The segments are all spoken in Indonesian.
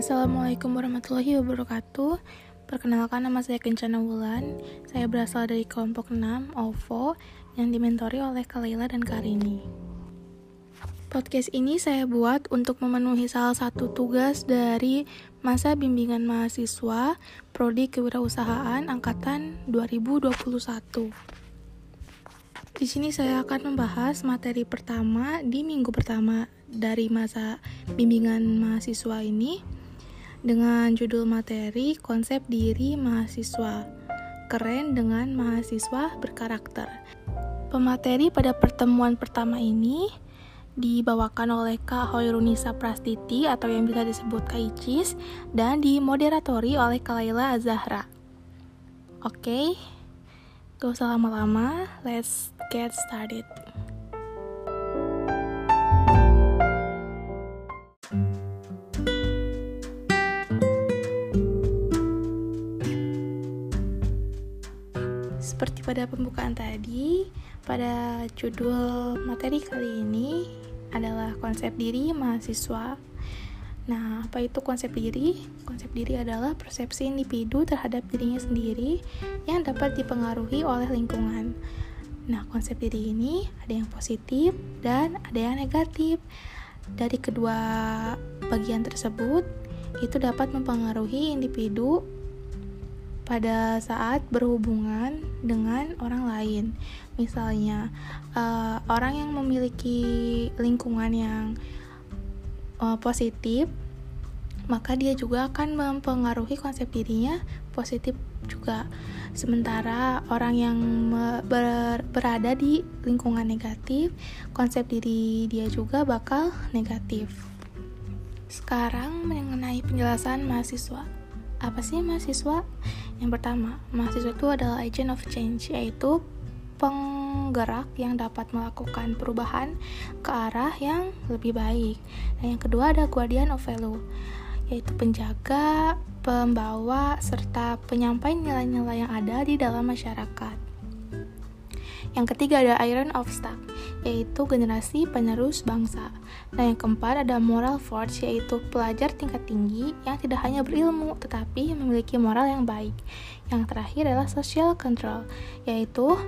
Assalamualaikum warahmatullahi wabarakatuh. Perkenalkan nama saya Kencana Wulan. Saya berasal dari kelompok 6, OVO Yang dimentori oleh Kalila dan Karini Podcast ini saya buat untuk memenuhi salah satu tugas dari masa bimbingan mahasiswa Prodi Kewirausahaan Angkatan 2021 di sini saya akan membahas materi pertama di minggu pertama dari masa bimbingan mahasiswa ini dengan judul materi konsep diri mahasiswa. Keren dengan mahasiswa berkarakter. Pemateri pada pertemuan pertama ini dibawakan oleh Kak Hoirunisa Prastiti atau yang bisa disebut Kak Icis dan dimoderatori oleh Kak Laila Azahra. Oke, okay. gak usah lama-lama, let's get started. Pada pembukaan tadi, pada judul materi kali ini adalah konsep diri mahasiswa. Nah, apa itu konsep diri? Konsep diri adalah persepsi individu terhadap dirinya sendiri yang dapat dipengaruhi oleh lingkungan. Nah, konsep diri ini ada yang positif dan ada yang negatif. Dari kedua bagian tersebut, itu dapat mempengaruhi individu pada saat berhubungan dengan orang lain. Misalnya, uh, orang yang memiliki lingkungan yang uh, positif, maka dia juga akan mempengaruhi konsep dirinya positif juga. Sementara orang yang ber berada di lingkungan negatif, konsep diri dia juga bakal negatif. Sekarang mengenai penjelasan mahasiswa. Apa sih mahasiswa? Yang pertama, mahasiswa itu adalah agent of change, yaitu penggerak yang dapat melakukan perubahan ke arah yang lebih baik. Dan yang kedua ada guardian of value, yaitu penjaga pembawa, serta penyampai nilai-nilai yang ada di dalam masyarakat. Yang ketiga ada Iron of Stock, yaitu generasi penerus bangsa. Nah, yang keempat ada Moral Force, yaitu pelajar tingkat tinggi yang tidak hanya berilmu, tetapi memiliki moral yang baik. Yang terakhir adalah Social Control, yaitu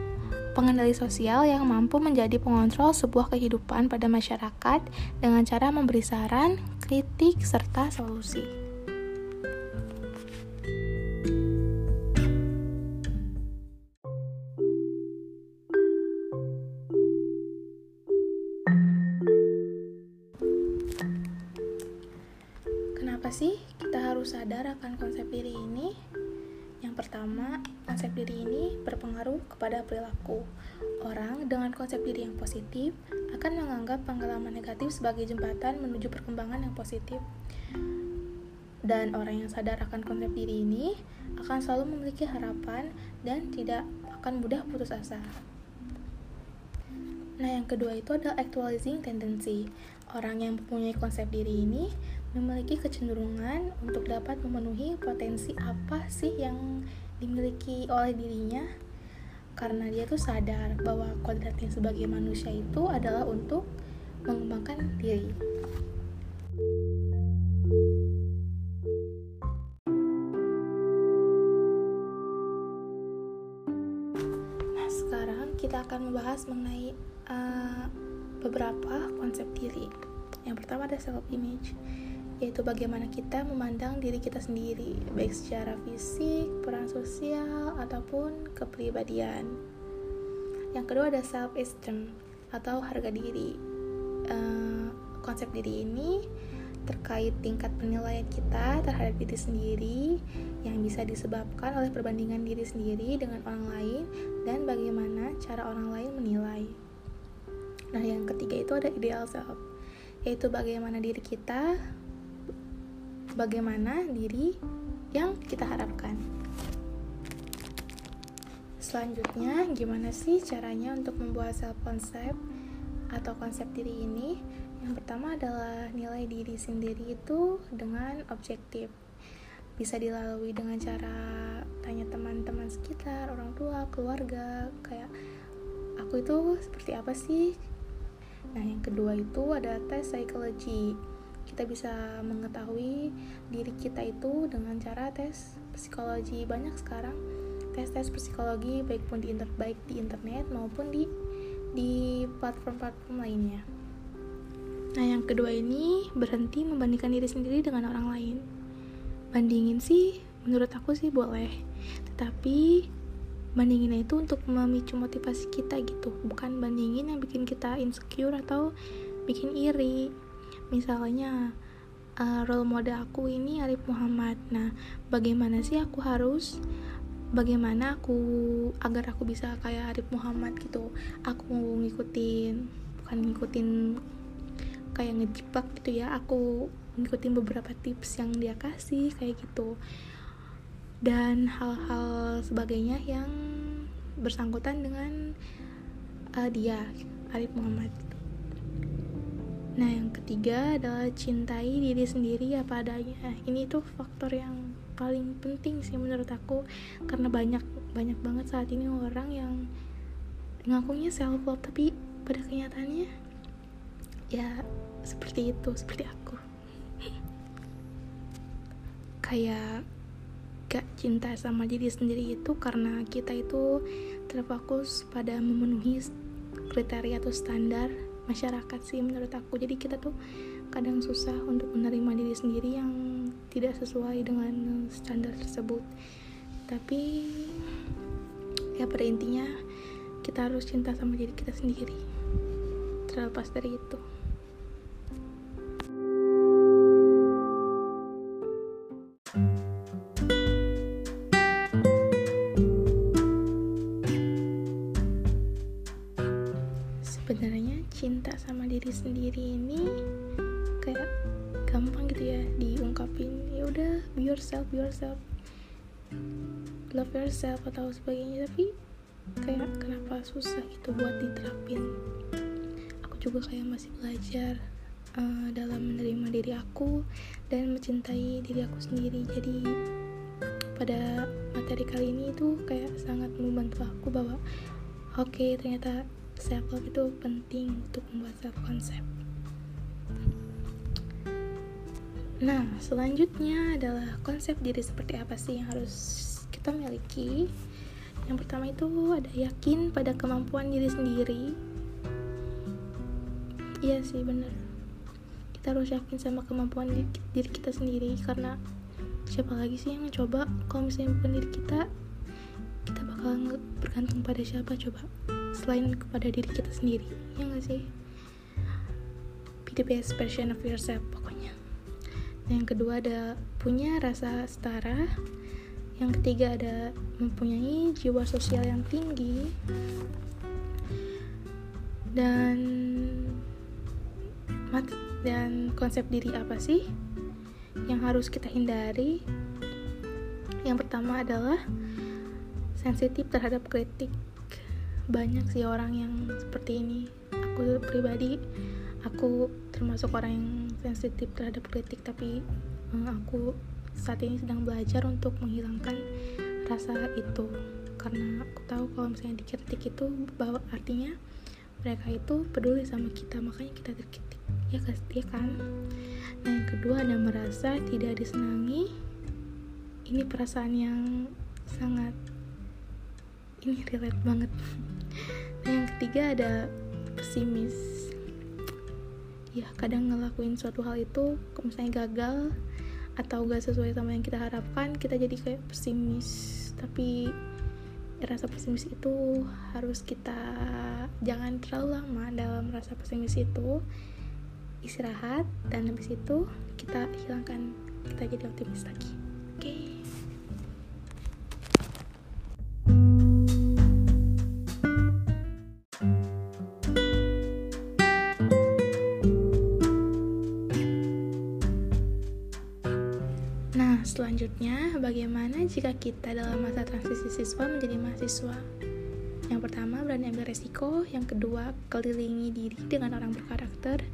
pengendali sosial yang mampu menjadi pengontrol sebuah kehidupan pada masyarakat dengan cara memberi saran, kritik, serta solusi. Konsep diri ini? Yang pertama, konsep diri ini berpengaruh kepada perilaku. Orang dengan konsep diri yang positif akan menganggap pengalaman negatif sebagai jembatan menuju perkembangan yang positif. Dan orang yang sadar akan konsep diri ini akan selalu memiliki harapan dan tidak akan mudah putus asa. Nah, yang kedua itu adalah actualizing tendency. Orang yang mempunyai konsep diri ini memiliki kecenderungan untuk dapat memenuhi potensi apa sih yang dimiliki oleh dirinya karena dia tuh sadar bahwa kodratnya sebagai manusia itu adalah untuk mengembangkan diri. Nah, sekarang kita akan membahas mengenai uh, beberapa konsep diri. Yang pertama ada self image yaitu bagaimana kita memandang diri kita sendiri, baik secara fisik, peran sosial, ataupun kepribadian. Yang kedua ada self-esteem atau harga diri. Uh, konsep diri ini terkait tingkat penilaian kita terhadap diri sendiri yang bisa disebabkan oleh perbandingan diri sendiri dengan orang lain dan bagaimana cara orang lain menilai. Nah, yang ketiga itu ada ideal self, yaitu bagaimana diri kita bagaimana diri yang kita harapkan. Selanjutnya, gimana sih caranya untuk membuat self concept atau konsep diri ini? Yang pertama adalah nilai diri sendiri itu dengan objektif. Bisa dilalui dengan cara tanya teman-teman sekitar, orang tua, keluarga, kayak aku itu seperti apa sih? Nah, yang kedua itu ada tes psikologi kita bisa mengetahui diri kita itu dengan cara tes psikologi banyak sekarang tes-tes psikologi baik pun di inter baik di internet maupun di di platform-platform lainnya. Nah, yang kedua ini berhenti membandingkan diri sendiri dengan orang lain. Bandingin sih, menurut aku sih boleh. Tetapi bandingin itu untuk memicu motivasi kita gitu, bukan bandingin yang bikin kita insecure atau bikin iri. Misalnya, uh, role model aku ini Arif Muhammad. Nah, bagaimana sih aku harus bagaimana aku agar aku bisa kayak Arif Muhammad gitu? Aku mau ngikutin bukan ngikutin kayak ngejebak gitu ya. Aku ngikutin beberapa tips yang dia kasih kayak gitu. Dan hal-hal sebagainya yang bersangkutan dengan uh, dia Arif Muhammad Nah, yang ketiga adalah cintai diri sendiri apa adanya. Ini tuh faktor yang paling penting sih menurut aku karena banyak banyak banget saat ini orang yang ngakunya self love tapi pada kenyataannya ya seperti itu seperti aku kayak gak cinta sama diri sendiri itu karena kita itu terfokus pada memenuhi kriteria atau standar masyarakat sih menurut aku. Jadi kita tuh kadang susah untuk menerima diri sendiri yang tidak sesuai dengan standar tersebut. Tapi ya pada intinya kita harus cinta sama diri kita sendiri. Terlepas dari itu cinta sama diri sendiri ini kayak gampang gitu ya diungkapin. Ya udah be yourself be yourself. Love yourself atau sebagainya. Tapi kayak kenapa susah gitu buat diterapin? Aku juga kayak masih belajar uh, dalam menerima diri aku dan mencintai diri aku sendiri. Jadi pada materi kali ini itu kayak sangat membantu aku bahwa oke okay, ternyata self love itu penting untuk membuat self concept nah selanjutnya adalah konsep diri seperti apa sih yang harus kita miliki? Yang pertama itu ada yakin pada kemampuan diri sendiri. Iya sih bener. Kita harus yakin sama kemampuan diri kita sendiri karena siapa lagi sih yang coba kalau misalnya bukan diri kita bakal bergantung pada siapa coba? Selain kepada diri kita sendiri ya gak sih? Be the best version of yourself pokoknya. Nah, yang kedua ada punya rasa setara. Yang ketiga ada mempunyai jiwa sosial yang tinggi. Dan dan konsep diri apa sih yang harus kita hindari? Yang pertama adalah sensitif terhadap kritik. Banyak sih orang yang seperti ini. Aku pribadi aku termasuk orang yang sensitif terhadap kritik tapi um, aku saat ini sedang belajar untuk menghilangkan rasa itu. Karena aku tahu kalau misalnya dikritik itu bahwa artinya mereka itu peduli sama kita makanya kita terkritik. Ya ya kan? Nah yang kedua ada merasa tidak disenangi. Ini perasaan yang sangat ini relate banget. Nah yang ketiga ada pesimis. Ya kadang ngelakuin suatu hal itu misalnya gagal atau gak sesuai sama yang kita harapkan kita jadi kayak pesimis. Tapi rasa pesimis itu harus kita jangan terlalu lama dalam rasa pesimis itu. Istirahat dan habis itu kita hilangkan kita jadi optimis lagi. Oke. okay? Selanjutnya, bagaimana jika kita dalam masa transisi siswa menjadi mahasiswa? Yang pertama, berani ambil resiko. Yang kedua, kelilingi diri dengan orang berkarakter.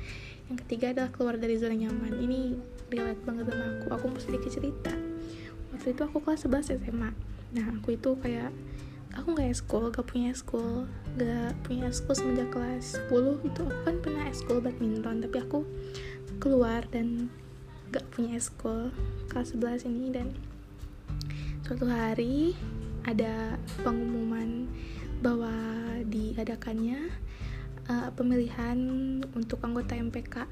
Yang ketiga adalah keluar dari zona nyaman. Ini relate banget sama aku. Aku mau sedikit cerita. Waktu itu aku kelas 11 SMA. Nah, aku itu kayak aku nggak school, gak punya school, gak punya school semenjak kelas 10 itu aku kan pernah school badminton, tapi aku keluar dan gak punya eskul kelas 11 ini dan suatu hari ada pengumuman bahwa diadakannya uh, pemilihan untuk anggota MPK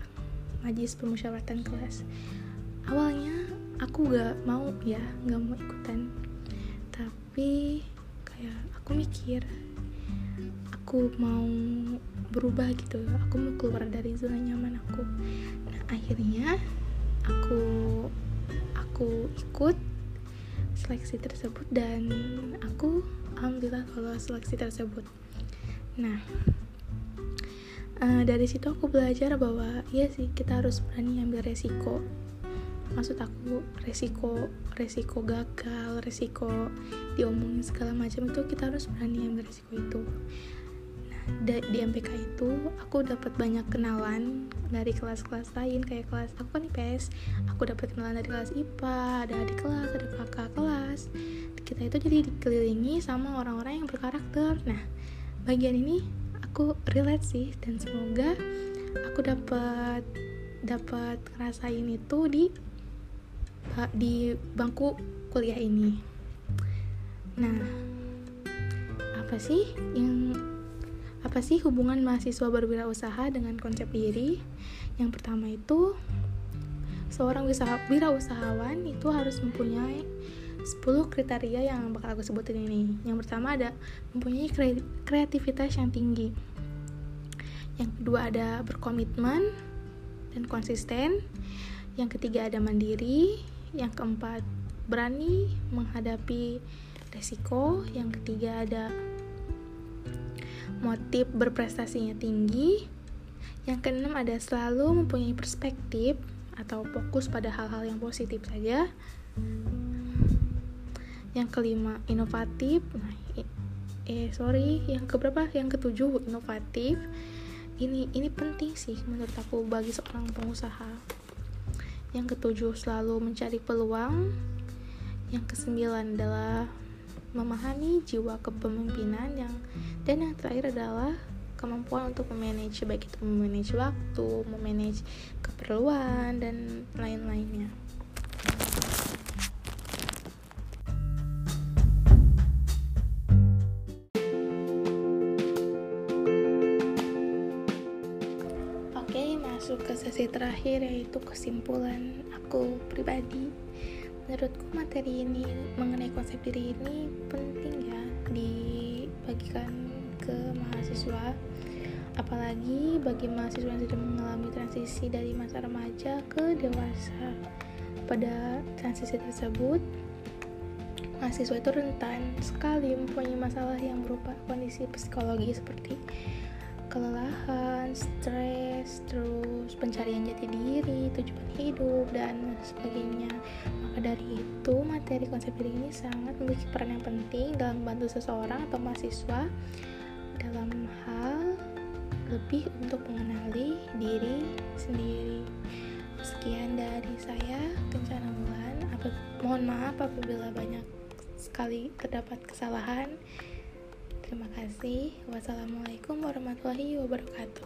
Majlis Permusyawaratan Kelas. Awalnya aku gak mau ya gak mau ikutan. Tapi kayak aku mikir aku mau berubah gitu. Aku mau keluar dari zona nyaman aku. Nah akhirnya aku aku ikut seleksi tersebut dan aku alhamdulillah kalau seleksi tersebut. Nah uh, dari situ aku belajar bahwa iya sih kita harus berani ambil resiko. Maksud aku resiko resiko gagal resiko diomongin segala macam itu kita harus berani ambil resiko itu di MPK itu aku dapat banyak kenalan dari kelas-kelas lain kayak kelas aku kan IPS aku dapat kenalan dari kelas IPA ada adik kelas ada kakak kelas. Kita itu jadi dikelilingi sama orang-orang yang berkarakter. Nah bagian ini aku relate sih dan semoga aku dapat dapat ngerasain itu di di bangku kuliah ini. Nah apa sih yang apa sih hubungan mahasiswa berwirausaha dengan konsep diri? Yang pertama itu seorang wirausahawan itu harus mempunyai 10 kriteria yang bakal aku sebutin ini. Yang pertama ada mempunyai kreativitas yang tinggi. Yang kedua ada berkomitmen dan konsisten. Yang ketiga ada mandiri. Yang keempat berani menghadapi resiko. Yang ketiga ada motif berprestasinya tinggi. Yang keenam ada selalu mempunyai perspektif atau fokus pada hal-hal yang positif saja. Yang kelima inovatif. Nah, eh sorry yang keberapa? Yang ketujuh inovatif. Ini ini penting sih menurut aku bagi seorang pengusaha. Yang ketujuh selalu mencari peluang. Yang kesembilan adalah memahami jiwa kepemimpinan yang dan yang terakhir adalah kemampuan untuk memanage baik itu memanage waktu, memanage keperluan dan lain-lainnya. masuk ke sesi terakhir yaitu kesimpulan aku pribadi menurutku materi ini mengenai konsep diri ini penting ya dibagikan ke mahasiswa. Apalagi bagi mahasiswa yang sedang mengalami transisi dari masa remaja ke dewasa. Pada transisi tersebut mahasiswa itu rentan sekali mempunyai masalah yang berupa kondisi psikologi seperti kelelahan, stres, terus pencarian jati diri, tujuan hidup, dan sebagainya. Maka dari itu, materi konsep diri ini sangat memiliki peran yang penting dalam membantu seseorang atau mahasiswa dalam hal lebih untuk mengenali diri sendiri. Sekian dari saya, Kencana Bulan. Mohon maaf apabila banyak sekali terdapat kesalahan. Terima kasih. Wassalamualaikum warahmatullahi wabarakatuh.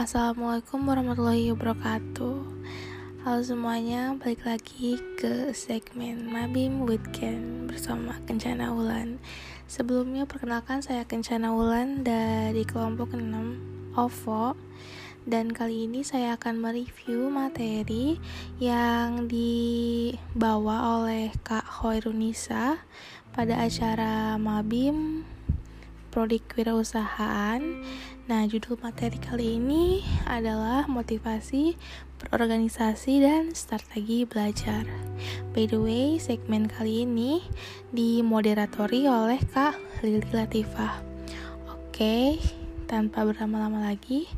Assalamualaikum warahmatullahi wabarakatuh Halo semuanya, balik lagi ke segmen Mabim Weekend bersama Kencana Ulan Sebelumnya perkenalkan saya Kencana Wulan dari kelompok 6 OVO dan kali ini saya akan mereview materi yang dibawa oleh Kak Hoirunisa pada acara Mabim Prodik Wirausahaan. Nah, judul materi kali ini adalah motivasi berorganisasi dan strategi belajar. By the way, segmen kali ini dimoderatori oleh Kak Lili Latifah. Oke, tanpa berlama-lama lagi,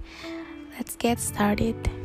let's get started.